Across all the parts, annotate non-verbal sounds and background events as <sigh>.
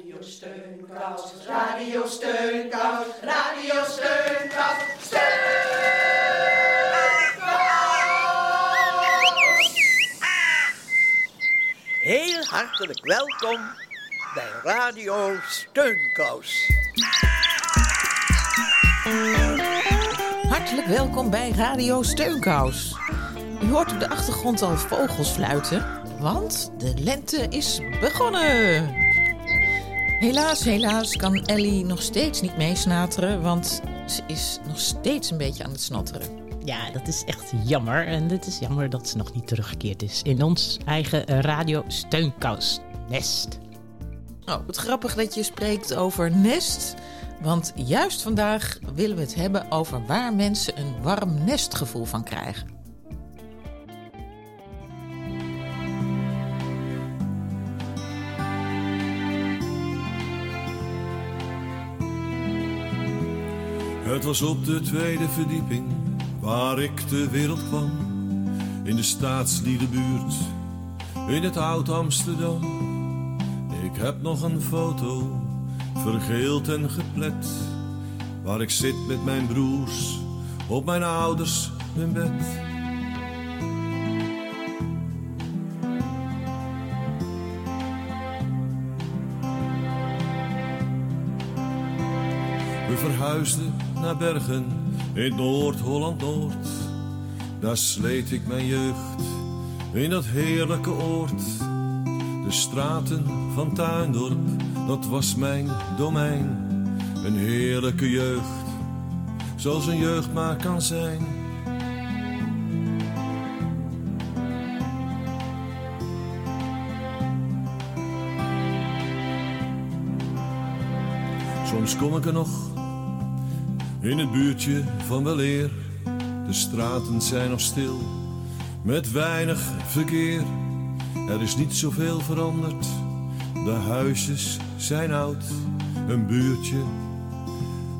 Radio Steunkous, Radio Steunkous, Radio Steunkous, Heel hartelijk welkom bij Radio Steunkous. Hartelijk welkom bij Radio Steunkous. U hoort op de achtergrond al vogels fluiten, want de lente is begonnen. Helaas, helaas kan Ellie nog steeds niet meesnateren, want ze is nog steeds een beetje aan het snotteren. Ja, dat is echt jammer. En het is jammer dat ze nog niet teruggekeerd is in ons eigen radio Steunkous Nest. Oh, wat grappig dat je spreekt over nest. Want juist vandaag willen we het hebben over waar mensen een warm nestgevoel van krijgen. Het was op de tweede verdieping waar ik ter wereld kwam. In de staatsliedenbuurt, in het oud Amsterdam. Ik heb nog een foto, vergeeld en geplet. Waar ik zit met mijn broers, op mijn ouders hun bed. We verhuisden naar Bergen in Noord-Holland-Noord. Daar sleet ik mijn jeugd in dat heerlijke oord. De straten van Tuindorp, dat was mijn domein. Een heerlijke jeugd, zoals een jeugd maar kan zijn. Soms kom ik er nog in het buurtje van Weleer. De straten zijn nog stil, met weinig verkeer. Er is niet zoveel veranderd, de huisjes zijn oud. Een buurtje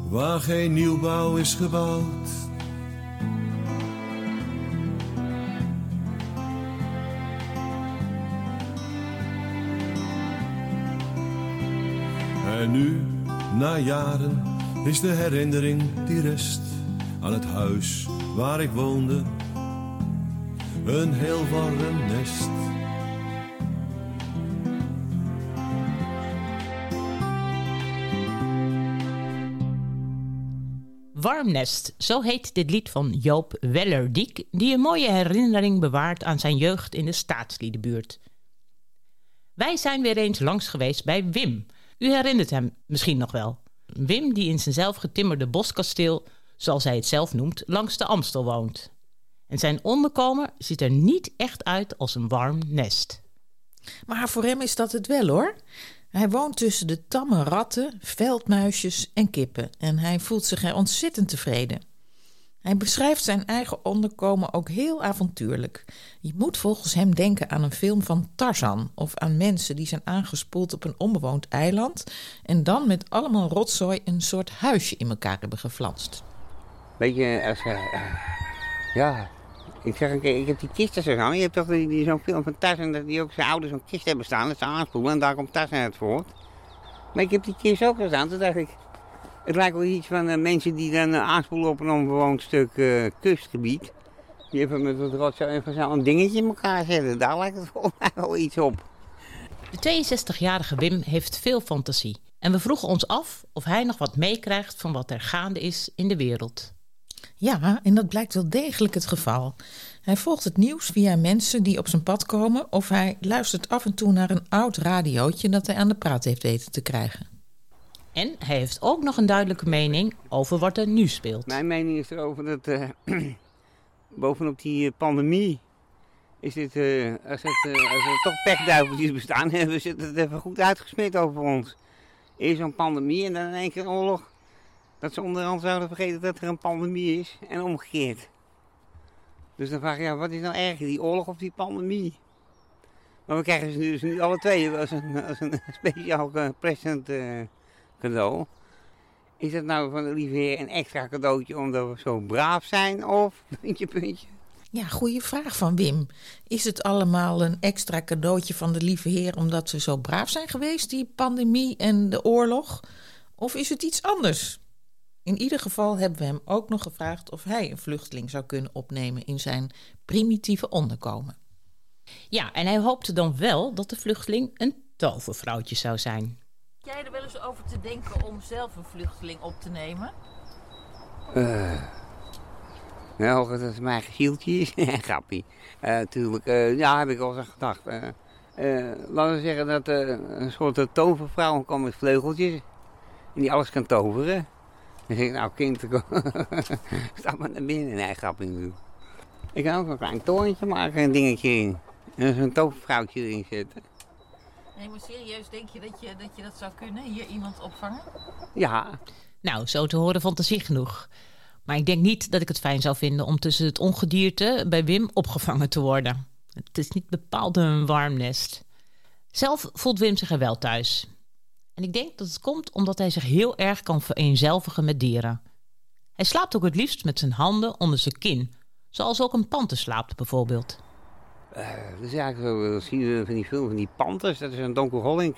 waar geen nieuwbouw is gebouwd. En nu, na jaren, is de herinnering die rest aan het huis waar ik woonde. Een heel warm nest. Warmnest, zo heet dit lied van Joop Wellerdiek, die een mooie herinnering bewaart aan zijn jeugd in de staatsliedenbuurt. Wij zijn weer eens langs geweest bij Wim. U herinnert hem misschien nog wel. Wim die in zijn zelfgetimmerde boskasteel, zoals hij het zelf noemt, langs de Amstel woont. En zijn onderkomen ziet er niet echt uit als een warm nest. Maar voor hem is dat het wel hoor. Hij woont tussen de tamme ratten, veldmuisjes en kippen en hij voelt zich er ontzettend tevreden. Hij beschrijft zijn eigen onderkomen ook heel avontuurlijk. Je moet volgens hem denken aan een film van Tarzan of aan mensen die zijn aangespoeld op een onbewoond eiland en dan met allemaal rotzooi een soort huisje in elkaar hebben geflanst. Weet je, als, eh, eh, ja, ik zeg een keer, ik heb die kisten zo gaan. Je hebt toch die, die, zo'n film van Tarzan dat die ook zijn ouders zo'n kist hebben staan, dat ze aanspoelen en daar komt Tarzan uit voort. Maar ik heb die kist ook gestaan, toen dacht ik, het lijkt wel iets van eh, mensen die dan eh, aanspoelen op een onbewoond stuk eh, kustgebied. Die hebben met wat rotzooi en vanzelf een dingetje in elkaar zetten. Daar lijkt het <laughs> volgens mij wel iets op. De 62-jarige Wim heeft veel fantasie. En we vroegen ons af of hij nog wat meekrijgt van wat er gaande is in de wereld. Ja, en dat blijkt wel degelijk het geval. Hij volgt het nieuws via mensen die op zijn pad komen of hij luistert af en toe naar een oud radiootje dat hij aan de praat heeft weten te krijgen. En hij heeft ook nog een duidelijke mening over wat er nu speelt. Mijn mening is erover dat eh, <clears throat> bovenop die eh, pandemie is dit, eh, als, het, als er toch pechduiveltjes bestaan, <laughs> hebben ze het even goed uitgesmeerd over ons. Eerst een pandemie en dan in één keer oorlog. Dat ze onderhand zouden vergeten dat er een pandemie is en omgekeerd. Dus dan vraag je, ja, wat is nou erger, die oorlog of die pandemie? Maar we krijgen ze dus nu alle twee als een, als een <laughs> speciaal present cadeau. Is dat nou van de lieve heer een extra cadeautje omdat we zo braaf zijn of <laughs> puntje puntje? Ja, goede vraag van Wim. Is het allemaal een extra cadeautje van de lieve Heer omdat ze zo braaf zijn geweest, die pandemie en de oorlog? Of is het iets anders? In ieder geval hebben we hem ook nog gevraagd of hij een vluchteling zou kunnen opnemen in zijn primitieve onderkomen. Ja, en hij hoopte dan wel dat de vluchteling een tovervrouwtje zou zijn. Jij er wel eens over te denken om zelf een vluchteling op te nemen? Eh, nou, dat is mijn gezieltje. <laughs> Grappie. Eh natuurlijk, eh, ja, heb ik al eens gedacht. Laten we zeggen dat een soort tovervrouw komt met vleugeltjes. En die alles kan toveren. Dan zeg ik, nou kind, <laughs> stap maar naar binnen. Nee, natuurlijk. Ik kan ook een klein torentje maken, een dingetje in. En zo'n tovervrouwtje erin zetten. Nee, maar serieus, denk je dat, je dat je dat zou kunnen? Hier iemand opvangen? Ja, Nou, zo te horen fantasie genoeg. Maar ik denk niet dat ik het fijn zou vinden om tussen het ongedierte bij Wim opgevangen te worden. Het is niet bepaald een warm nest. Zelf voelt Wim zich er wel thuis. En ik denk dat het komt omdat hij zich heel erg kan vereenzelvigen met dieren. Hij slaapt ook het liefst met zijn handen onder zijn kin, zoals ook een panter slaapt bijvoorbeeld. Eh, dat is eigenlijk zo, dat zien we van die film van die panters, dat is een donker hol in.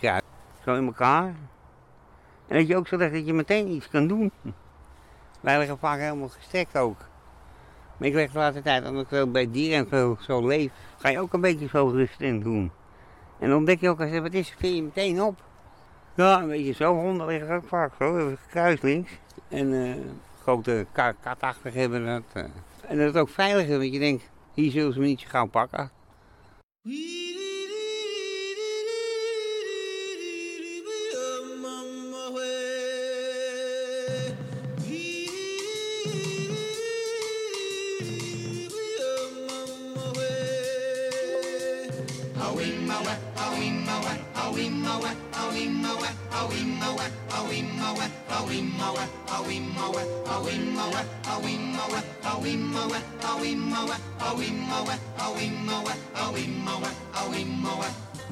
Zo in elkaar. En dat je ook zo legt dat je meteen iets kan doen. Wij liggen vaak helemaal gestrekt ook. Maar ik leg de laatste tijd, omdat ik wel bij dieren en zo, leef, ga je ook een beetje zo rust in doen. En dan ontdek je ook, als je wat is, vind je meteen op. Ja, een beetje zo, honden liggen ook vaak zo, even kruislinks. En eh, grote ka katachtig hebben dat. eh. En dat het ook veilig is, want je denkt, hier zullen ze me niet zo pakken. We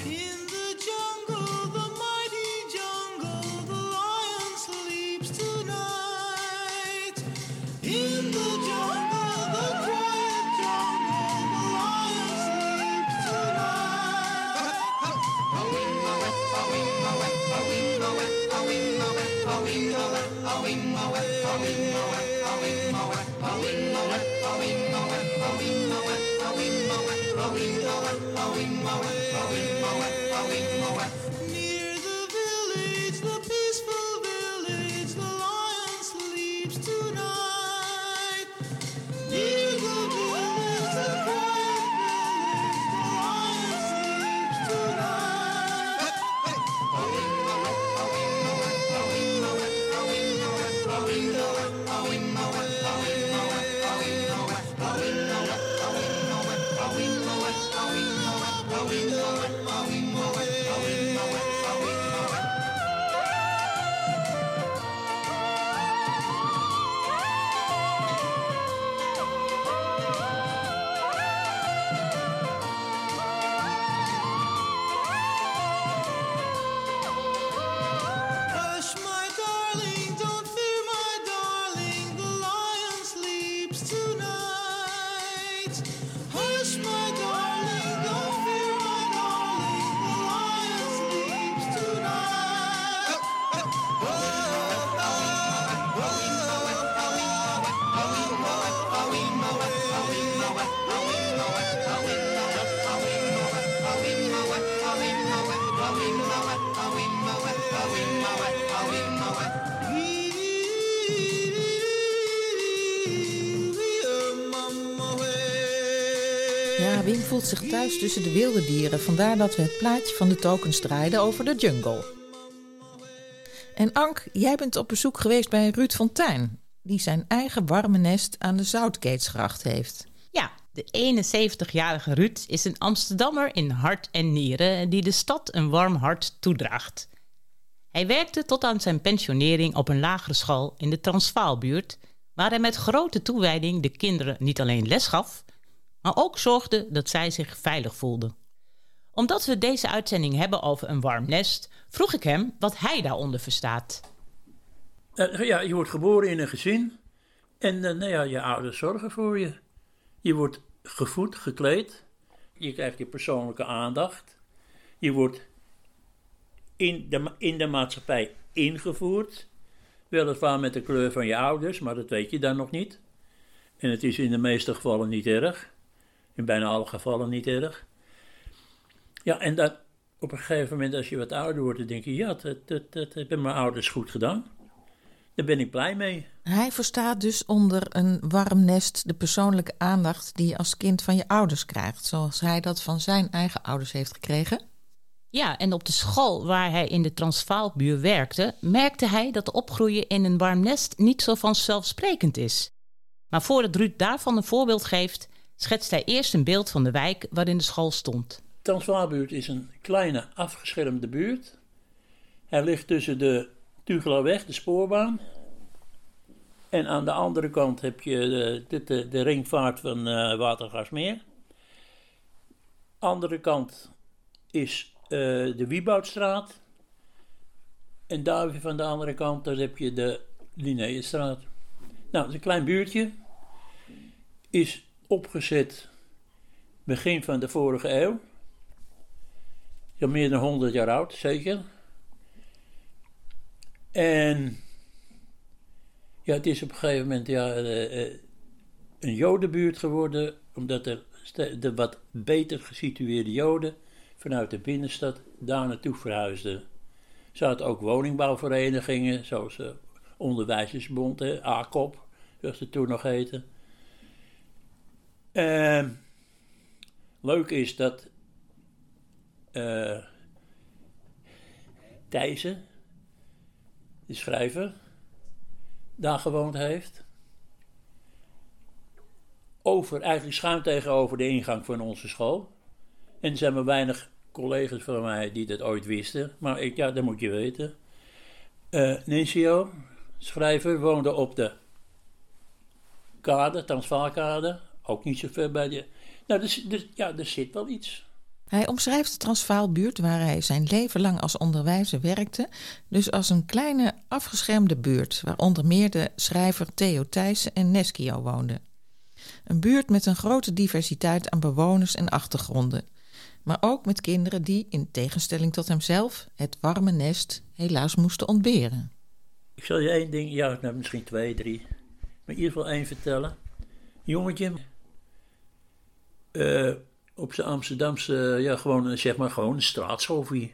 In zich thuis tussen de wilde dieren. Vandaar dat we het plaatje van de tokens draaiden over de jungle. En Ank, jij bent op bezoek geweest bij Ruud Fontijn. Die zijn eigen warme nest aan de Zoutkeetsgracht heeft. Ja, de 71-jarige Ruud is een Amsterdammer in hart en nieren die de stad een warm hart toedraagt. Hij werkte tot aan zijn pensionering op een lagere school in de Transvaalbuurt, waar hij met grote toewijding de kinderen niet alleen les gaf, maar ook zorgde dat zij zich veilig voelden. Omdat we deze uitzending hebben over een warm nest, vroeg ik hem wat hij daaronder verstaat. Eh, ja, je wordt geboren in een gezin. En eh, nou ja, je ouders zorgen voor je. Je wordt gevoed, gekleed. Je krijgt je persoonlijke aandacht. Je wordt in de, in de maatschappij ingevoerd. Weliswaar met de kleur van je ouders, maar dat weet je dan nog niet. En het is in de meeste gevallen niet erg. In bijna alle gevallen niet erg. Ja, en dan op een gegeven moment, als je wat ouder wordt, dan denk je: ja, dat, dat, dat hebben mijn ouders goed gedaan. Daar ben ik blij mee. Hij verstaat dus onder een warm nest de persoonlijke aandacht die je als kind van je ouders krijgt, zoals hij dat van zijn eigen ouders heeft gekregen. Ja, en op de school waar hij in de Transvaalbuur werkte, merkte hij dat opgroeien in een warm nest niet zo vanzelfsprekend is. Maar voordat Ruud daarvan een voorbeeld geeft, schetst hij eerst een beeld van de wijk waarin de school stond. Transvaalbuurt is een kleine afgeschermde buurt. Hij ligt tussen de Tugelaweg, de spoorbaan. En aan de andere kant heb je de, de, de, de ringvaart van eh, Watergasmeer. Andere kant is eh, de Wieboudstraat. En daar van de andere kant daar heb je de Linnaeusstraat. Nou, het is een klein buurtje. Is opgezet begin van de vorige eeuw. Ja, meer dan 100 jaar oud, zeker. En ja, het is op een gegeven moment ja, eh, eh, een jodenbuurt geworden, omdat er de wat beter gesitueerde joden vanuit de binnenstad daar naartoe verhuisden. Er zaten ook woningbouwverenigingen, zoals de Onderwijzersbond, hè, ACOP, zoals het toen nog heette. Ehm, leuk is dat eh Thijssen, de schrijver, daar gewoond heeft. Over, eigenlijk schuin tegenover de ingang van onze school. En er zijn maar weinig collega's van mij die dat ooit wisten. Maar ik, ja, dat moet je weten. Eh Nincio, schrijver, woonde op de kade, Transvaalkade. Ook niet zo ver bij de... Nou, dus, dus, ja, er zit wel iets. Hij omschrijft de Transvaalbuurt waar hij zijn leven lang als onderwijzer werkte, dus als een kleine afgeschermde buurt, waar onder meer de schrijver Theo Thijssen en Neskio woonden. Een buurt met een grote diversiteit aan bewoners en achtergronden, maar ook met kinderen die, in tegenstelling tot hemzelf, het warme nest helaas moesten ontberen. Ik zal je één ding, ja, nou, misschien twee, drie, maar in ieder geval één vertellen. Jongetje, eh, op zijn Amsterdamse, ja, gewoon, een- zeg maar, gewoon een.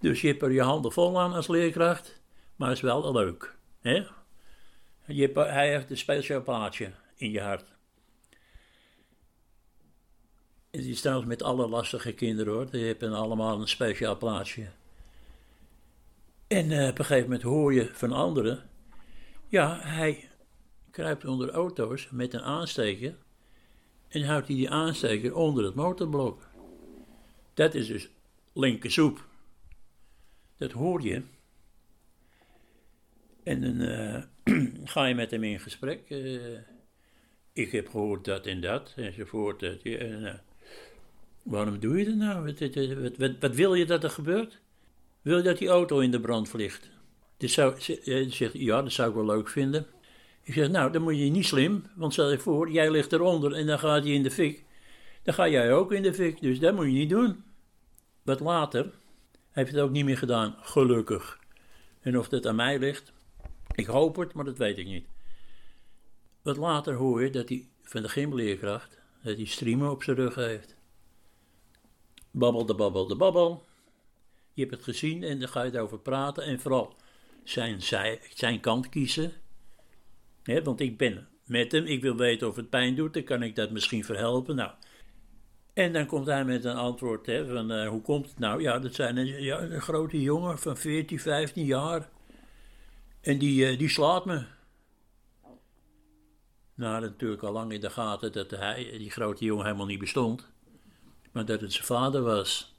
Dus je hebt er je handen vol aan als leerkracht, maar het is wel leuk. Hè? Je hebt, hij heeft een speciaal plaatje in je hart. Het is trouwens met alle lastige kinderen hoor, die hebben allemaal een speciaal plaatsje. En eh, op een gegeven moment hoor je van anderen, ja, hij kruipt onder auto's met een aansteker en houdt hij die aansteker onder het motorblok. Dat is dus linkersoep. Dat hoor je. En dan eh, <clears throat> ga je met hem in gesprek. eh, ik heb gehoord dat en dat, enzovoort. Dat, ja, eh, waarom doe je dat nou? Wat, wat, wil je dat er gebeurt? Wil je dat die auto in de brand vliegt? Dus zou, zegt, ja, dat zou ik wel leuk vinden. Ik zeg, nou, dan moet je niet slim, want stel je voor, jij ligt eronder en dan gaat hij in de fik. Dan ga jij ook in de fik, dus dat moet je niet doen. Wat later heeft het ook niet meer gedaan, gelukkig. En of dat aan mij ligt, ik hoop het, maar dat weet ik niet. Wat later hoor je dat hij van de gymleerkracht, dat hij streamen op zijn rug heeft. Babbel de babbel de babbel. Je hebt het gezien en dan ga je erover praten en vooral zijn, zij, zijn kant kiezen. Want ik ben met hem, ik wil weten of het pijn doet, dan kan ik dat misschien verhelpen. Nou. En dan komt hij met een antwoord van eh, hoe komt het nou? Ja, dat zijn een grote jongen van 14, 15 jaar. En die, eh, die slaat me. Nou, natuurlijk al lang in de gaten dat hij, die grote jongen helemaal niet bestond. Maar dat het zijn vader was.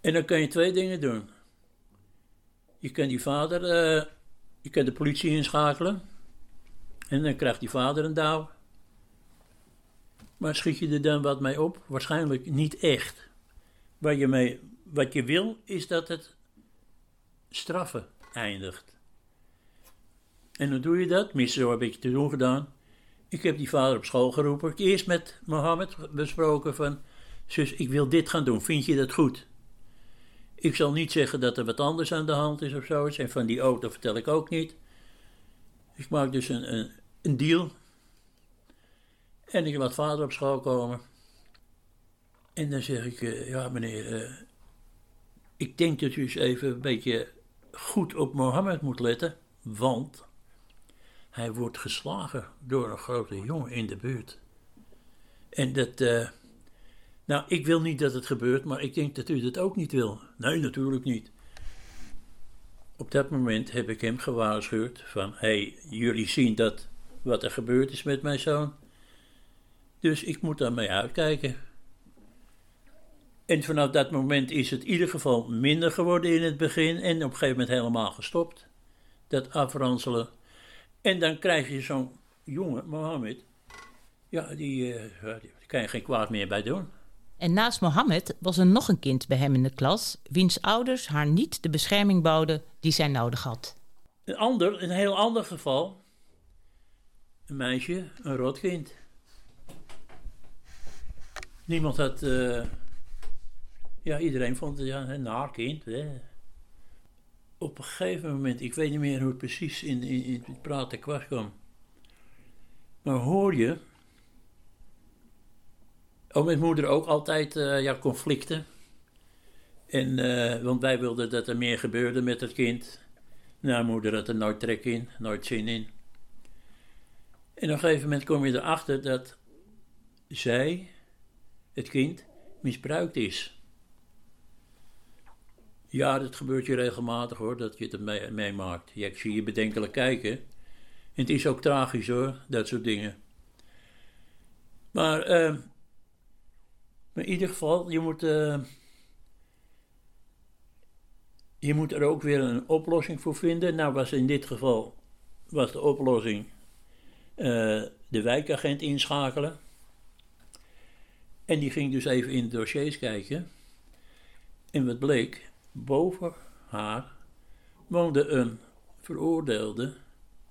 En dan kan je twee dingen doen. Je kan die vader, eh, je kan de politie inschakelen. En dan krijgt die vader een douw. Maar schiet je er dan wat mee op? Waarschijnlijk niet echt. Wat je, mee, wat je wil is dat het straffen eindigt. En hoe doe je dat? Tenminste, zo heb ik het toen gedaan. Ik heb die vader op school geroepen. Eerst met Mohammed besproken van... Zus, ik wil dit gaan doen. Vind je dat goed? Ik zal niet zeggen dat er wat anders aan de hand is of zoiets. En van die auto vertel ik ook niet. Ik maak dus een, een, een deal. En ik laat vader op school komen. En dan zeg ik, eh, ja meneer, eh, ik denk dat u eens even een beetje goed op Mohammed moet letten. Want hij wordt geslagen door een grote jongen in de buurt. En dat, eh, nou, ik wil niet dat het gebeurt, maar ik denk dat u dat ook niet wil. Nee, natuurlijk niet. Op dat moment heb ik hem gewaarschuwd van, hé, hey, jullie zien dat wat er gebeurd is met mijn zoon. Dus ik moet daarmee uitkijken. En vanaf dat moment is het in ieder geval minder geworden in het begin en op een gegeven moment helemaal gestopt. Dat afranselen. En dan krijg je zo'n jongen, Mohammed, ja, die, uh, die kan je geen kwaad meer bij doen. En naast Mohammed was er nog een kind bij hem in de klas, wiens ouders haar niet de bescherming boden die zij nodig had. Een ander, een heel ander geval, een meisje, een rotkind. Niemand had, uh, ja, iedereen vond het ja, een naar kind. Hè. Op een gegeven moment, ik weet niet meer hoe het precies in, in, het praten kwam, maar hoor je Oh, met moeder ook altijd uh, ja, conflicten. En, uh, want wij wilden dat er meer gebeurde met het kind. Nou, moeder had er nooit trek in, nooit zin in. En op een gegeven moment kom je erachter dat zij, het kind, misbruikt is. Ja, dat gebeurt je regelmatig hoor, dat je het meemaakt. Ja, ik zie je bedenkelijk kijken. En het is ook tragisch hoor, dat soort dingen. Maar maar in ieder geval, je moet, uh, je moet er ook weer een oplossing voor vinden. Nou was in dit geval was de oplossing de wijkagent inschakelen. En die ging dus even in de dossiers kijken. En wat bleek, boven haar woonde een veroordeelde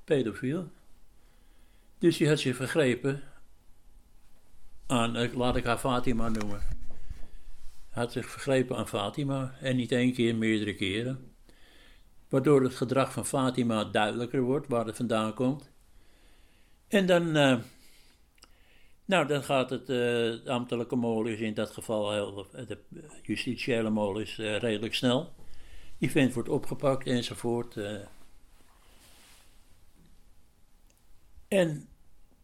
pedofiel. Dus die had zich vergrepen aan, laat ik haar Fatima noemen. Had zich vergrepen aan Fatima en niet één keer, meerdere keren. Waardoor het gedrag van Fatima duidelijker wordt, waar het vandaan komt. En dan, uh, nou, dan gaat het, uh, ambtelijke molen in dat geval, heel, de justitiële molen uh, redelijk snel. Die vent wordt opgepakt enzovoort. En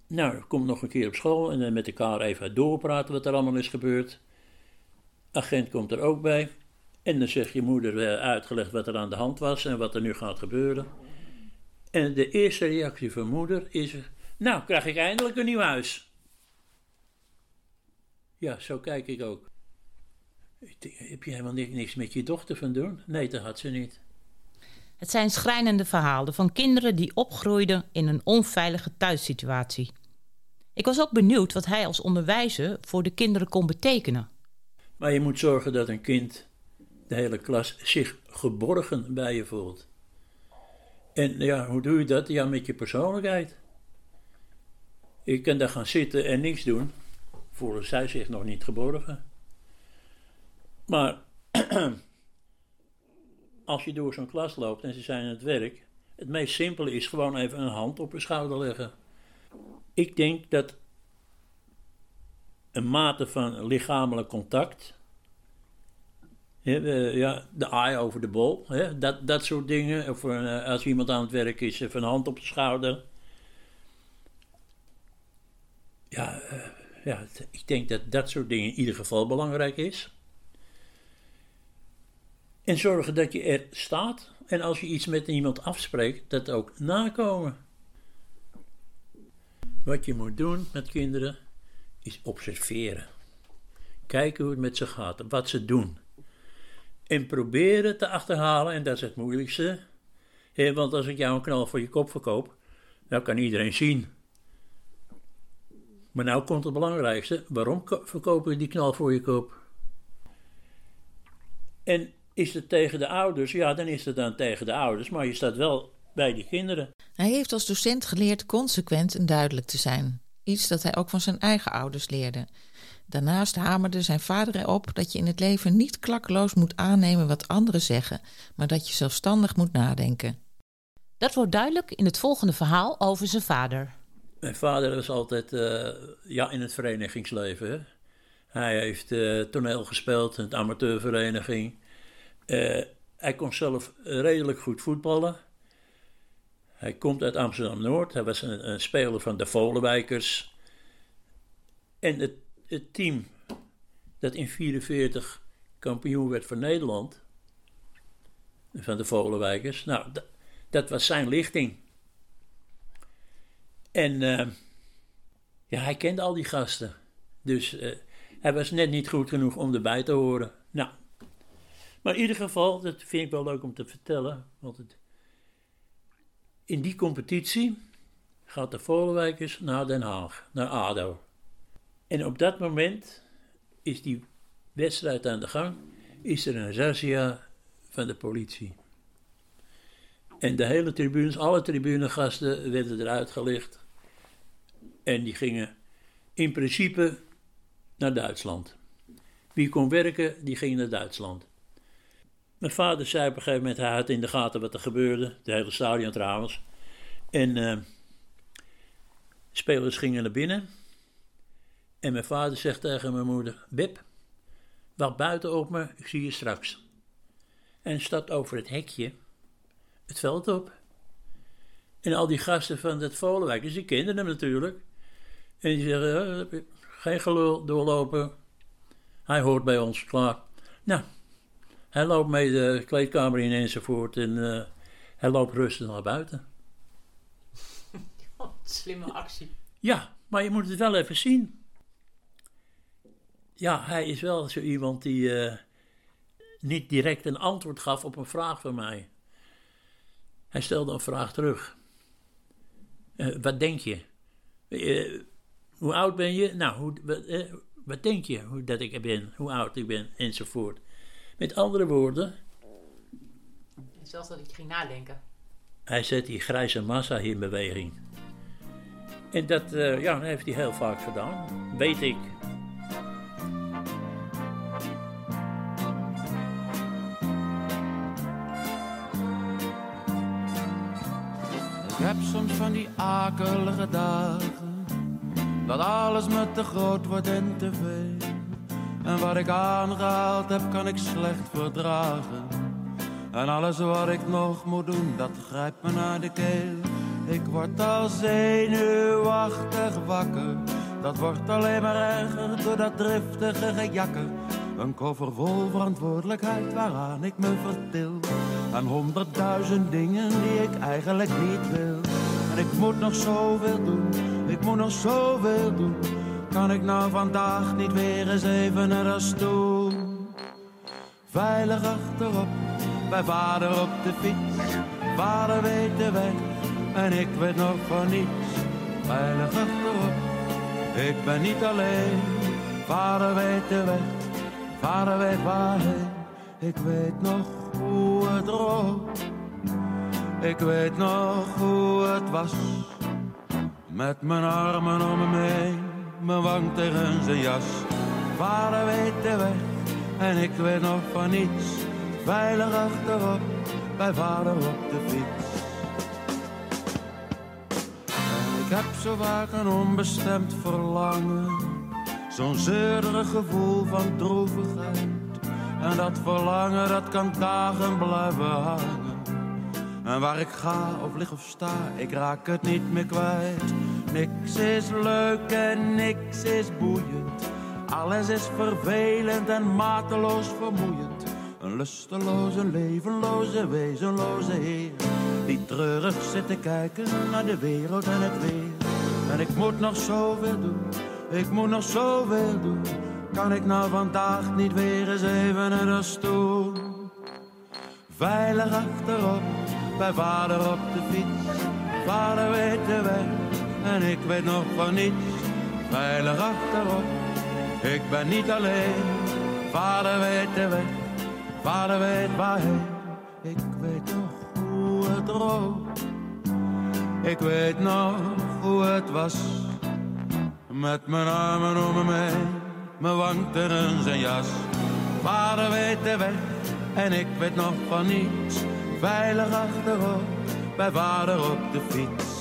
nou, kom nog een keer op school en dan met elkaar even doorpraten wat er allemaal is gebeurd. Agent komt er ook bij. En dan zegt je moeder uitgelegd wat er aan de hand was en wat er nu gaat gebeuren. En de eerste reactie van moeder is: Nou, krijg ik eindelijk een nieuw huis. Ja, zo kijk ik ook. Heb je helemaal niks met je dochter van doen? Nee, dat had ze niet. Het zijn schrijnende verhalen van kinderen die opgroeiden in een onveilige thuissituatie. Ik was ook benieuwd wat hij als onderwijzer voor de kinderen kon betekenen. Maar je moet zorgen dat een kind, de hele klas, zich geborgen bij je voelt. En ja, hoe doe je dat? Ja, met je persoonlijkheid. Je kan daar gaan zitten en niks doen, voelen zij zich nog niet geborgen. Maar <clears throat> als je door zo'n klas loopt en ze zijn aan het werk, het meest simpele is gewoon even een hand op hun schouder leggen. Ik denk dat een mate van lichamelijk contact, ja, de eye over de bol, dat, dat soort dingen, of eh, als iemand aan het werk is, even een hand op de schouder. Ja, eh, ja, ik denk dat dat soort dingen in ieder geval belangrijk is. En zorgen dat je er staat. En als je iets met iemand afspreekt, dat ook nakomen. Wat je moet doen met kinderen is observeren. Kijken hoe het met ze gaat, wat ze doen. En proberen te achterhalen, en dat is het moeilijkste. want als ik jou een knal voor je kop verkoop, dan kan iedereen zien. Maar nou komt het belangrijkste: waarom verkopen we die knal voor je kop? En is het tegen de ouders? Ja, dan is het dan tegen de ouders, maar je staat wel bij die kinderen. Hij heeft als docent geleerd consequent en duidelijk te zijn. Iets dat hij ook van zijn eigen ouders leerde. Daarnaast hamerde zijn vader erop dat je in het leven niet klakkeloos moet aannemen wat anderen zeggen, maar dat je zelfstandig moet nadenken. Dat wordt duidelijk in het volgende verhaal over zijn vader. Mijn vader was altijd eh, ja, in het verenigingsleven. Hij heeft eh, toneel gespeeld in de amateurvereniging. Eh, hij kon zelf redelijk goed voetballen. Hij komt uit Amsterdam-Noord. Hij was een, speler van de Volenwijkers. En het, het team dat in 1944 kampioen werd van Nederland, van de Volenwijkers, nou, dat was zijn lichting. En eh, ja, hij kende al die gasten. Dus eh, hij was net niet goed genoeg om erbij te horen. Nou, maar in ieder geval, dat vind ik wel leuk om te vertellen. Want het, in die competitie gaat de Volenwijkers naar Den Haag, naar ADO. En op dat moment is die wedstrijd aan de gang, is er een razzia van de politie. En de hele tribunes, alle tribunegasten werden eruit gelicht. En die gingen in principe naar Duitsland. Wie kon werken, die ging naar Duitsland. Mijn vader zei op een gegeven moment, hij had in de gaten wat er gebeurde. De hele stadion trouwens. En eh, spelers gingen naar binnen. En mijn vader zegt tegen mijn moeder, Bib, wacht buiten op me, ik zie je straks. En stapt over het hekje het veld op. En al die gasten van het Volenwijk, die kenden hem natuurlijk. En die zeggen, "Eh, geen gelul doorlopen. Hij hoort bij ons, klaar. Nou, hij loopt mee de kleedkamer in enzovoort. En eh, hij loopt rustig naar buiten. <laughs> Slimme actie. Ja, maar je moet het wel even zien. Ja, hij is wel zo iemand die eh, niet direct een antwoord gaf op een vraag van mij. Hij stelde een vraag terug. Eh, wat denk je? Hoe oud ben je? Nou, hoe, wat, eh, wat denk je hoe, dat ik ben? Hoe oud ik ben? Enzovoort. Met andere woorden, Zelfs dat ik ging nadenken. hij zet die grijze massa in beweging. En dat, eh, ja, dat heeft hij heel vaak gedaan. Weet ik. Ik heb soms van die akelige dagen Dat alles me te groot wordt en te veel. En wat ik aangehaald heb kan ik slecht verdragen. En alles wat ik nog moet doen dat grijpt me naar de keel. Ik word al zenuwachtig wakker. Dat wordt alleen maar erger door dat driftige gejakker. Een koffer vol verantwoordelijkheid waaraan ik me vertil. En honderdduizend dingen die ik eigenlijk niet wil. En ik moet nog zoveel doen, ik moet nog zoveel doen. Kan ik nou vandaag niet weer eens even naar de stoel? Veilig achterop, bij vader op de fiets. Vader weet de weg en ik weet nog van niets. Veilig achterop, ik ben niet alleen. Vader weet de weg. Vader weet waarheen, ik weet nog hoe het rook. Ik weet nog hoe het was. Met mijn armen om hem heen, mijn wang tegen zijn jas. Vader weet de weg en ik weet nog van niets. Veilig achterop, bij vader op de fiets. En ik heb zo vaak een onbestemd verlangen. Zo'n zeurig gevoel van droevigheid. En dat verlangen, dat kan dagen blijven hangen. En waar ik ga of lig of sta, ik raak het niet meer kwijt. Niks is leuk en niks is boeiend. Alles is vervelend en mateloos vermoeiend. Een lusteloze, levenloze, wezenloze heer. Die treurig zit te kijken naar de wereld en het weer. En ik moet nog zoveel doen, ik moet nog zoveel doen. Kan ik nou vandaag niet weer eens even naar de stoel? Veilig achterop, bij vader op de fiets. Vader weet de weg en ik weet nog van niets. Veilig achterop, ik ben niet alleen. Vader weet de weg, vader weet waarheen. Ik weet nog hoe het rook. Ik weet nog hoe het was Met mijn armen om me heen, mijn wangen en zijn jas. Vader weet de weg en ik weet nog van niets. Veilig achterop, bij vader op de fiets.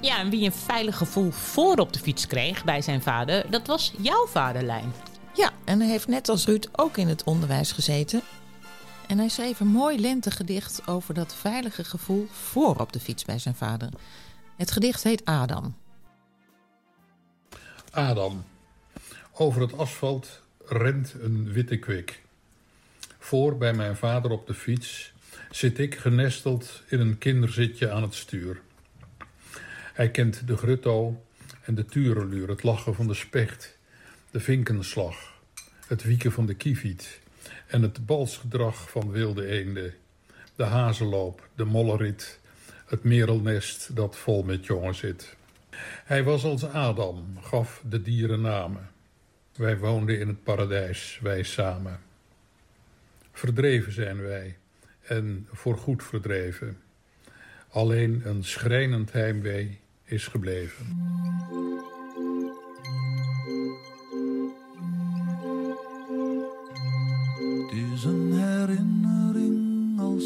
Ja, en wie een veilig gevoel voor op de fiets kreeg bij zijn vader, dat was jouw vaderlijn. Ja, en hij heeft net als Ruud ook in het onderwijs gezeten. En hij schreef een mooi lentegedicht over dat veilige gevoel voor op de fiets bij zijn vader. Het gedicht heet Adam. Adam. Over het asfalt rent een witte kwik. Voor bij mijn vader op de fiets zit ik genesteld in een kinderzitje aan het stuur. Hij kent de grutto en de tureluur, het lachen van de specht, de vinkenslag, het wieken van de kieviet en het balsgedrag van wilde eenden, de hazenloop, de mollerit, het merelnest dat vol met jongen zit. Hij was als Adam, gaf de dieren namen. Wij woonden in het paradijs, wij samen. Verdreven zijn wij, en voorgoed verdreven. Alleen een schrijnend heimwee is gebleven.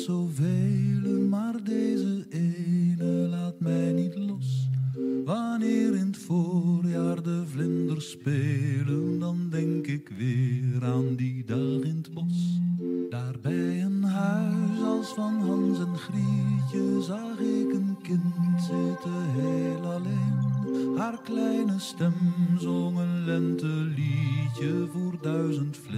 Zoveel, maar deze ene laat mij niet los. Wanneer in het voorjaar de vlinders spelen, dan denk ik weer aan die dag in het bos. Daar bij een huis als van Hans en Grietje zag ik een kind zitten heel alleen. Haar kleine stem zong een lenteliedje voor duizend vlindertjes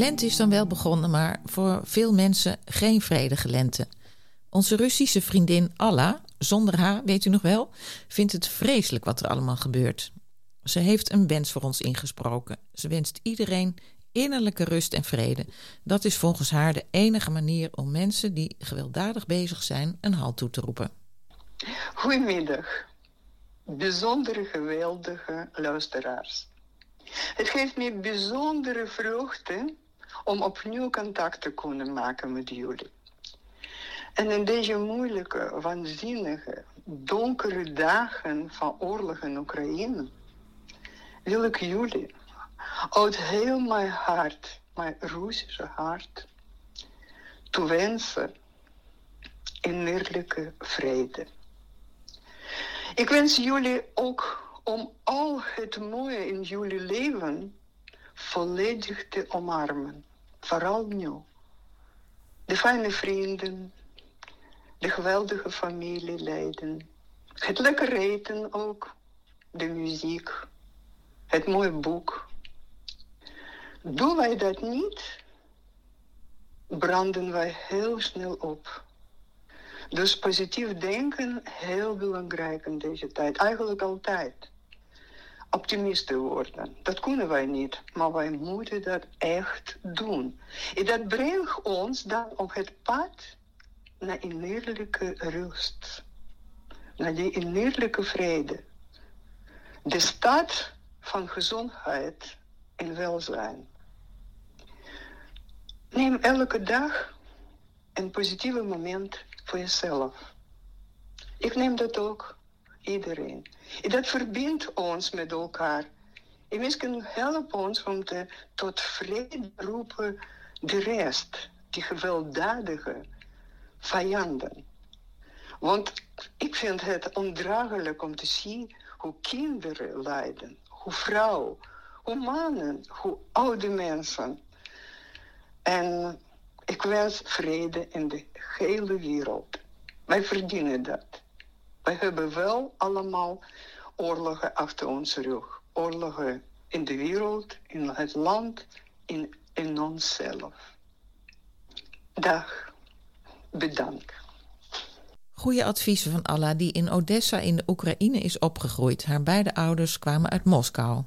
lente is dan wel begonnen, maar voor veel mensen geen vredige lente. Onze Russische vriendin Alla, zonder haar, weet u nog wel, vindt het vreselijk wat er allemaal gebeurt. Ze heeft een wens voor ons ingesproken. Ze wenst iedereen innerlijke rust en vrede. Dat is volgens haar de enige manier om mensen die gewelddadig bezig zijn een halt toe te roepen. Goedemiddag, bijzondere geweldige luisteraars. Het geeft me bijzondere vreugde om opnieuw contact te kunnen maken met jullie. En in deze moeilijke, waanzinnige, donkere dagen van oorlog in Oekraïne wil ik jullie uit heel mijn hart, mijn Russische hart, toewensen innerlijke vrede. Ik wens jullie ook om al het mooie in jullie leven volledig te omarmen. Vooral nu. De fijne vrienden, de geweldige familieleden, het lekker eten ook, de muziek, het mooie boek. Doen wij dat niet, branden wij heel snel op. Dus positief denken, heel belangrijk in deze tijd. Eigenlijk altijd. Optimisten worden. Dat kunnen wij niet, maar wij moeten dat echt doen. En dat brengt ons dan op het pad naar innerlijke rust. Naar die innerlijke vrede. De staat van gezondheid en welzijn. Neem elke dag een positieve moment voor jezelf. Ik neem dat ook, iedereen. En dat verbindt ons met elkaar. En misschien helpt ons om te, tot vrede roepen de rest, die gewelddadige vijanden. Want ik vind het ondraaglijk om te zien hoe kinderen lijden, hoe vrouwen, hoe mannen, hoe oude mensen. En ik wens vrede in de hele wereld. Wij verdienen dat. Wij hebben wel allemaal oorlogen achter ons rug. Oorlogen in de wereld, in het land, in, in onszelf. Dag. Bedankt. Goede adviezen van Allah die in Odessa in de Oekraïne is opgegroeid. Haar beide ouders kwamen uit Moskou.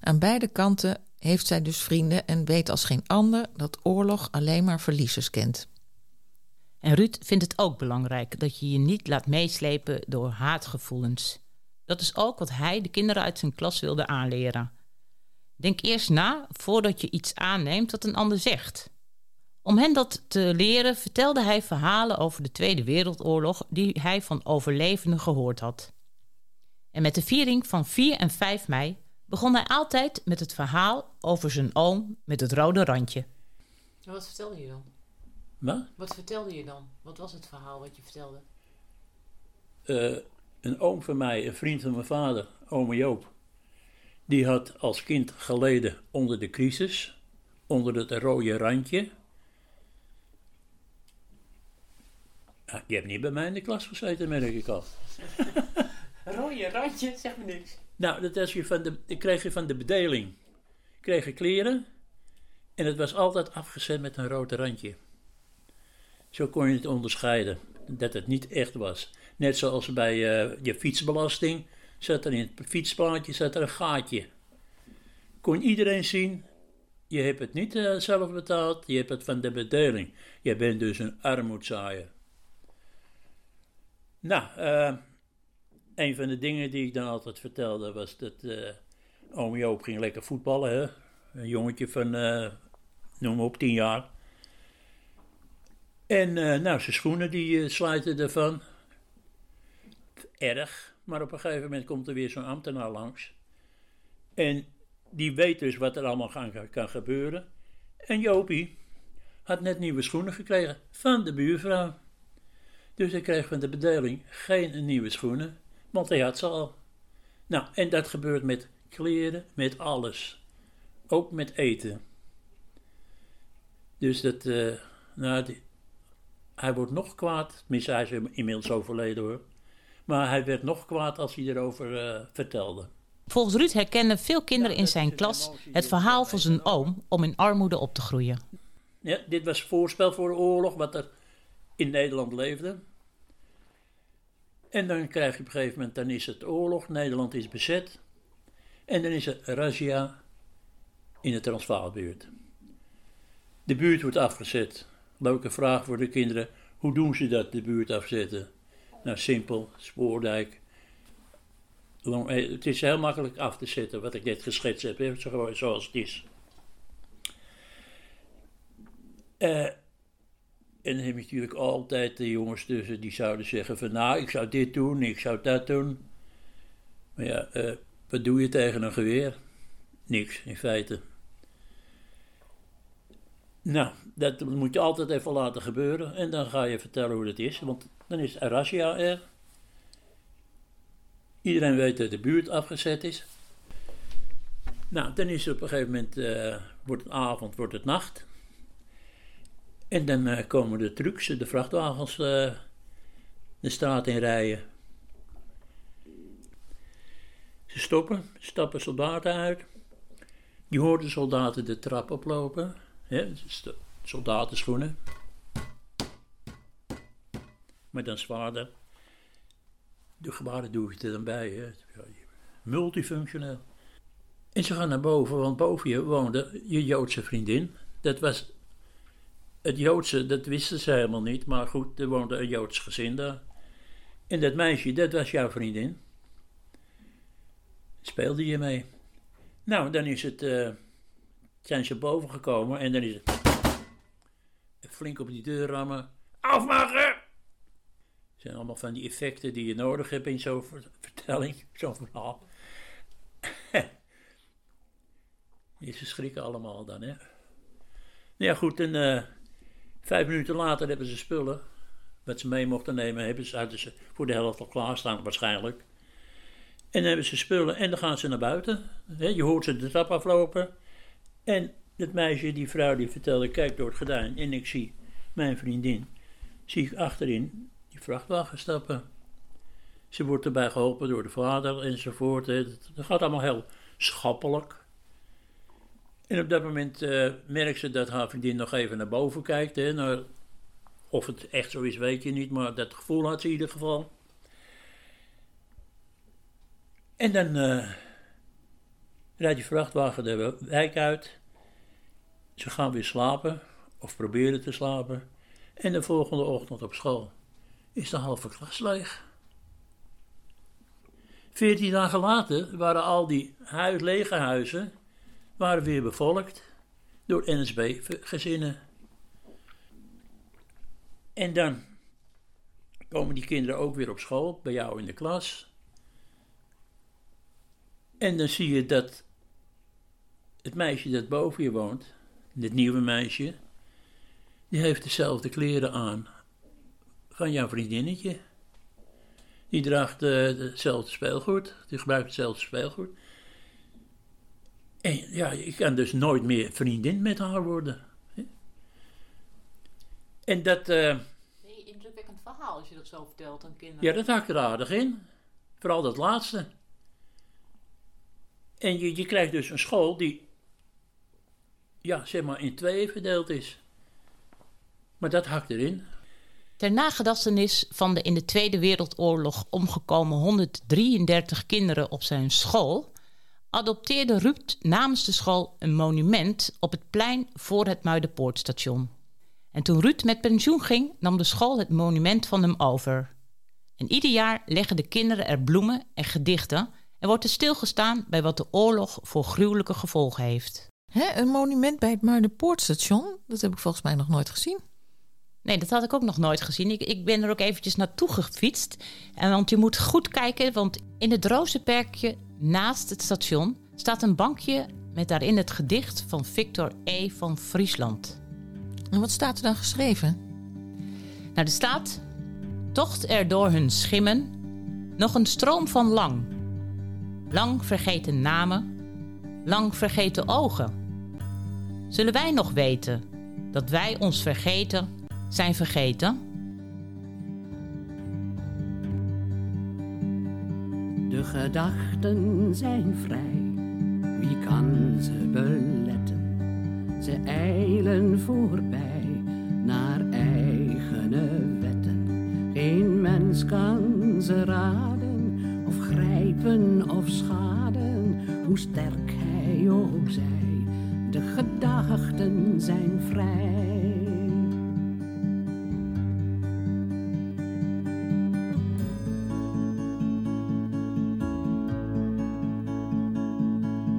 Aan beide kanten heeft zij dus vrienden en weet als geen ander dat oorlog alleen maar verliezers kent. En Ruud vindt het ook belangrijk dat je je niet laat meeslepen door haatgevoelens. Dat is ook wat hij de kinderen uit zijn klas wilde aanleren. Denk eerst na voordat je iets aanneemt wat een ander zegt. Om hen dat te leren vertelde hij verhalen over de Tweede Wereldoorlog die hij van overlevenden gehoord had. En met de viering van 4 en 5 mei begon hij altijd met het verhaal over zijn oom met het rode randje. Wat vertelde je dan? Wat? Wat vertelde je dan? Wat was het verhaal wat je vertelde? Eh, een oom van mij, een vriend van mijn vader, ome Joop, die had als kind geleden onder de crisis, onder het rode randje. Ah, je hebt niet bij mij in de klas gezeten, merk ik al. <laughs> Rode randje, zeg me niks. Nou, dat was je van de, dat kreeg je van de bedeling. Kreeg je kleren en het was altijd afgezet met een rood randje. Zo kon je het onderscheiden, dat het niet echt was. Net zoals bij eh, je fietsbelasting, zat er in het fietsplaatje zat er een gaatje. Kon iedereen zien, je hebt het niet eh, zelf betaald, je hebt het van de bedeling. Je bent dus een armoedzaaier. Nou, eh, een van de dingen die ik dan altijd vertelde was dat eh oom Joop ging lekker voetballen. Hè? Een jongetje van, noem maar op, tien jaar. En eh, nou, zijn schoenen die eh, slijten ervan. Erg. Maar op een gegeven moment komt er weer zo'n ambtenaar langs. En die weet dus wat er allemaal kan gebeuren. En Jopie had net nieuwe schoenen gekregen van de buurvrouw. Dus hij kreeg van de bedeling geen nieuwe schoenen, want hij had ze al. Nou, en dat gebeurt met kleren, met alles. Ook met eten. Dus dat, eh, nou, hij wordt nog kwaad. Tenminste, hij is inmiddels overleden hoor. Maar hij werd nog kwaad als hij erover eh, vertelde. Volgens Ruud herkennen veel kinderen in zijn klas het verhaal van zijn oom om in armoede op te groeien. Ja, dit was voorspel voor de oorlog, wat er in Nederland leefde. En dan krijg je op een gegeven moment, dan is het oorlog, Nederland is bezet. En dan is er razzia in de Transvaalbuurt. De buurt wordt afgezet. Leuke vraag voor de kinderen, hoe doen ze dat, de buurt afzetten? Nou, simpel, Spoordijk. Eh, Het is heel makkelijk af te zetten, wat ik net geschetst heb, zoals het is. Eh, en dan heb je natuurlijk altijd de jongens tussen die zouden zeggen van nou, ik zou dit doen, ik zou dat doen. Maar ja, eh, wat doe je tegen een geweer? Niks, in feite. Nou, dat moet je altijd even laten gebeuren en dan ga je vertellen hoe dat is, want dan is Arasia er. Iedereen weet dat de buurt afgezet is. Nou, dan is op een gegeven moment, eh, wordt het avond, wordt het nacht. En dan eh, komen de trucks, de vrachtwagens, eh, de straat in rijden. Ze stoppen, stappen soldaten uit. Je hoort de soldaten de trap oplopen. De soldatenschoenen. Maar dan zwaarder. De gebaren doe ik er dan bij. Hè. Multifunctioneel. En ze gaan naar boven, want boven je woonde je Joodse vriendin. Dat was het Joodse, dat wisten ze helemaal niet. Maar goed, er woonde een Joods gezin daar. En dat meisje, dat was jouw vriendin. Speelde je mee. Nou, dan is het, eh, zijn ze boven gekomen en dan is het flink op die deur rammen. Afmaken! Het zijn allemaal van die effecten die je nodig hebt in zo'n ver- vertelling, <laughs> zo'n verhaal. <laughs> Ze schrikken allemaal dan, hè. Nou ja, goed, en eh, vijf minuten later hebben ze spullen. Wat ze mee mochten nemen, hebben ze, hadden ze voor de helft al klaarstaan waarschijnlijk. En dan hebben ze spullen en dan gaan ze naar buiten. Je hoort ze de trap aflopen. En het meisje, die vrouw, die vertelde, kijk door het gordijn. En ik zie mijn vriendin, zie ik achterin die vrachtwagen stappen. Ze wordt erbij geholpen door de vader enzovoort. Dat, dat gaat allemaal heel schappelijk. En op dat moment eh, merkt ze dat haar vriendin nog even naar boven kijkt. Hè, naar, of het echt zo is, weet je niet, maar dat gevoel had ze in ieder geval. En dan eh, rijdt die vrachtwagen de wijk uit. Ze gaan weer slapen, of proberen te slapen. En de volgende ochtend op school is de halve klas leeg. Veertien dagen later waren al die huis, lege huizen waren weer bevolkt door NSB-gezinnen. En dan komen die kinderen ook weer op school, bij jou in de klas. En dan zie je dat het meisje dat boven je woont, dit nieuwe meisje, die heeft dezelfde kleren aan van jouw vriendinnetje. Die draagt eh, hetzelfde speelgoed, die gebruikt hetzelfde speelgoed. En ja, je kan dus nooit meer vriendin met haar worden. En dat, eh, Nee, indrukwekkend verhaal als je dat zo vertelt aan kinderen. ja, dat hakt er aardig in. Vooral dat laatste. En je, je krijgt dus een school die, ja, zeg maar in tweeën verdeeld is. Maar dat hakt erin. Ter nagedachtenis van de in de Tweede Wereldoorlog omgekomen 133 kinderen op zijn school, adopteerde Ruud namens de school een monument op het plein voor het Muiderpoortstation. En toen Ruud met pensioen ging, nam de school het monument van hem over. En ieder jaar leggen de kinderen er bloemen en gedichten en wordt er stilgestaan bij wat de oorlog voor gruwelijke gevolgen heeft. Hè, een monument bij het Muiderpoortstation? Dat heb ik volgens mij nog nooit gezien. Nee, dat had ik ook nog nooit gezien. Ik, ik ben er ook eventjes naartoe gefietst. En want je moet goed kijken, want in het Rozenperkje naast het station staat een bankje met daarin het gedicht van Victor E. van Friesland. En wat staat er dan geschreven? Nou, er staat: Tocht er door hun schimmen nog een stroom van lang. Lang vergeten namen, lang vergeten ogen. Zullen wij nog weten dat wij ons vergeten zijn vergeten? De gedachten zijn vrij, wie kan ze beletten? Ze eilen voorbij naar eigene wetten. Geen mens kan ze raden, of grijpen of schaden, hoe sterk hij ook zij. De gedachten zijn vrij.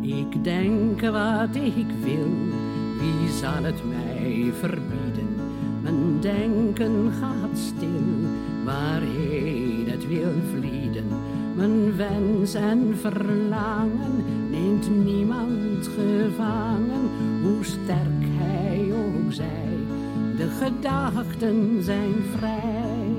Ik denk wat ik wil, wie zal het mij verbieden? Mijn denken gaat stil, waarheen het wil vlieden. Mijn wens en verlangen neemt niemand gevangen, hoe sterk hij ook zij. De gedachten zijn vrij.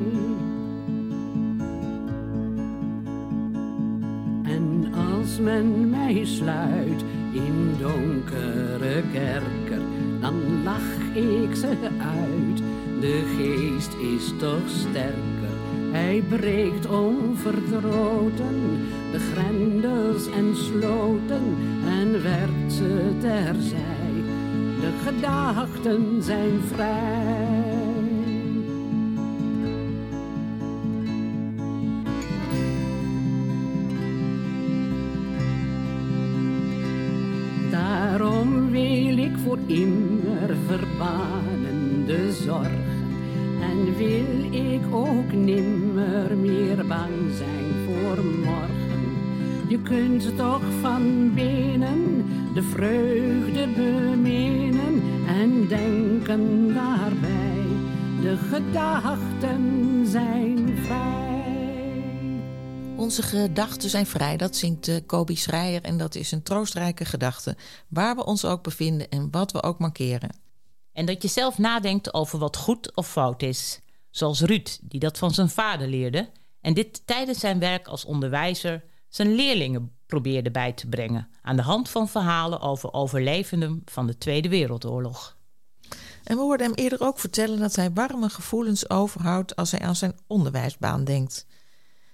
En als men mij sluit in donkere kerker, dan lach ik ze uit. De geest is toch sterker Hij breekt onverdroten de grendels en sloten en werpt ze terzij. De gedachten zijn vrij. Daarom wil ik voor immer verbannen de zorgen en wil ik ook nimmer meer bang zijn voor morgen. Je kunt toch van binnen de vreugde beminnen en denken daarbij. De gedachten zijn vrij. Onze gedachten zijn vrij, dat zingt uh, Kobi Schreier en dat is een troostrijke gedachte, waar we ons ook bevinden en wat we ook mankeren. En dat je zelf nadenkt over wat goed of fout is. Zoals Ruud, die dat van zijn vader leerde en dit tijdens zijn werk als onderwijzer zijn leerlingen probeerde bij te brengen aan de hand van verhalen over overlevenden van de Tweede Wereldoorlog. En we hoorden hem eerder ook vertellen dat hij warme gevoelens overhoudt als hij aan zijn onderwijsbaan denkt.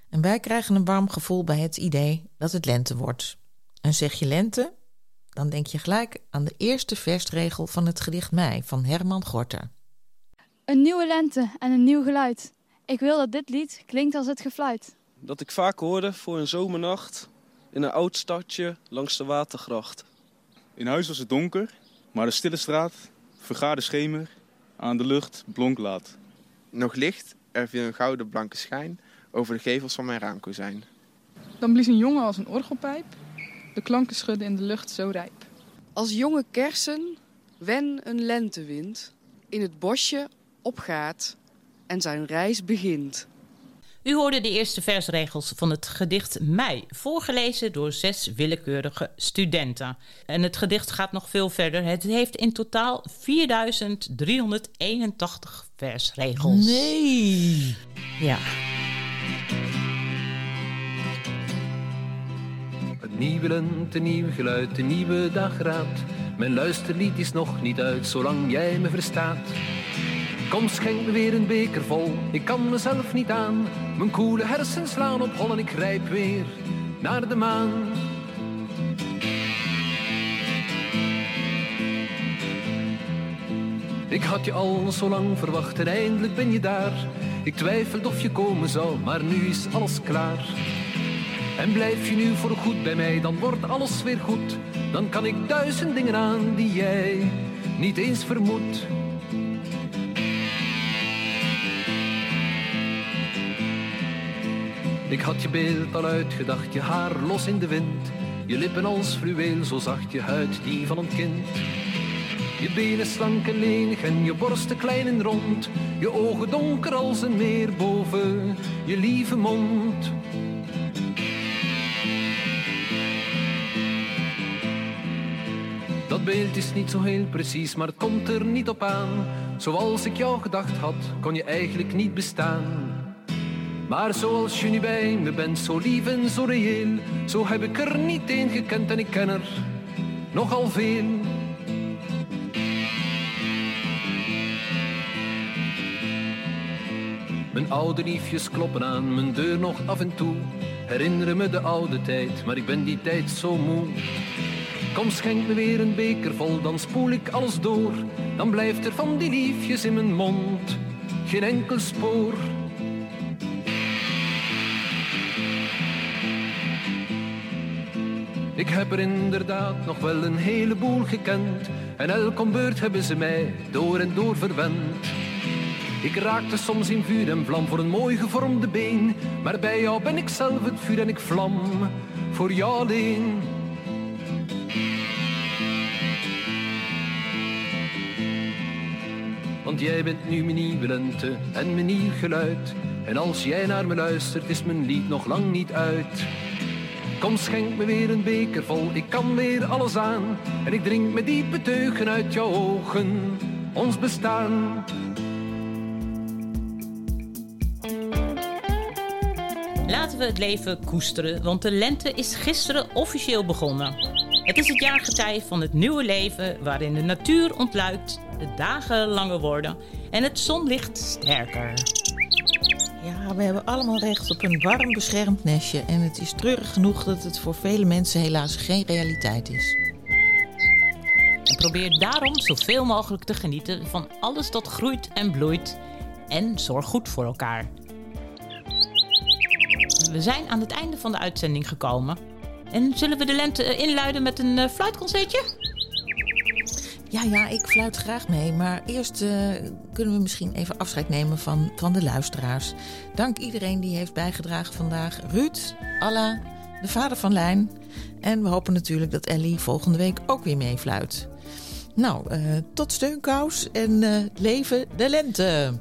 En wij krijgen een warm gevoel bij het idee dat het lente wordt. En zeg je lente, dan denk je gelijk aan de eerste versregel van het gedicht Mei van Herman Gorter. Een nieuwe lente en een nieuw geluid. Ik wil dat dit lied klinkt als het gefluit. Dat ik vaak hoorde voor een zomernacht in een oud stadje langs de watergracht. In huis was het donker, maar de stille straat vergaarde schemer aan de lucht blonk laat. Nog licht, er viel een gouden blanke schijn over de gevels van mijn raamkozijn. Dan blies een jongen als een orgelpijp, de klanken schudden in de lucht zo rijp. Als jonge kersen wen een lentewind in het bosje opgaat en zijn reis begint. U hoorde de eerste versregels van het gedicht Mei, voorgelezen door zes willekeurige studenten. En het gedicht gaat nog veel verder. Het heeft in totaal 4381 versregels. Nee! Ja. Een nieuwe lente, nieuw geluid, een nieuwe dageraad. Mijn luisterlied is nog niet uit, zolang jij me verstaat. Kom, schenk me weer een beker vol, ik kan mezelf niet aan. Mijn koele hersens slaan op hol en ik grijp weer naar de maan. Ik had je al zo lang verwacht en eindelijk ben je daar. Ik twijfelde of je komen zou, maar nu is alles klaar. En blijf je nu voor goed bij mij, dan wordt alles weer goed. Dan kan ik duizend dingen aan die jij niet eens vermoedt. Ik had je beeld al uitgedacht, je haar los in de wind. Je lippen als fluweel, zo zacht je huid die van een kind. Je benen slank en lenig en je borsten klein en rond. Je ogen donker als een meer boven je lieve mond. Dat beeld is niet zo heel precies, maar het komt er niet op aan. Zoals ik jou gedacht had, kon je eigenlijk niet bestaan. Maar zoals je nu bij me bent, zo lief en zo reëel, zo heb ik er niet één gekend en ik ken er nogal veel. Mijn oude liefjes kloppen aan mijn deur nog af en toe. Herinneren me de oude tijd, maar ik ben die tijd zo moe. Kom, schenk me weer een beker vol, dan spoel ik alles door. Dan blijft er van die liefjes in mijn mond geen enkel spoor. Ik heb er inderdaad nog wel een heleboel gekend. En elk om beurt hebben ze mij door en door verwend. Ik raakte soms in vuur en vlam voor een mooi gevormde been. Maar bij jou ben ik zelf het vuur en ik vlam voor jou alleen. Want jij bent nu mijn nieuwe lente en mijn nieuw geluid. En als jij naar me luistert, is mijn lied nog lang niet uit. Kom, schenk me weer een beker vol, ik kan weer alles aan. En ik drink met diepe teugen uit jouw ogen, ons bestaan. Laten we het leven koesteren, want de lente is gisteren officieel begonnen. Het is het jaargetij van het nieuwe leven waarin de natuur ontluikt, de dagen langer worden en het zonlicht sterker. Ja, we hebben allemaal recht op een warm beschermd nestje. En het is treurig genoeg dat het voor vele mensen helaas geen realiteit is. En probeer daarom zoveel mogelijk te genieten van alles dat groeit en bloeit. En zorg goed voor elkaar. We zijn aan het einde van de uitzending gekomen. En zullen we de lente eh, inluiden met een eh, fluitconcertje? Ja, ja, ik fluit graag mee. Maar eerst eh, kunnen we misschien even afscheid nemen van, van de luisteraars. Dank iedereen die heeft bijgedragen vandaag. Ruud, Alla, de vader van Lijn. En we hopen natuurlijk dat Ellie volgende week ook weer meefluit. Nou, eh, tot steunkous en eh, leven de lente.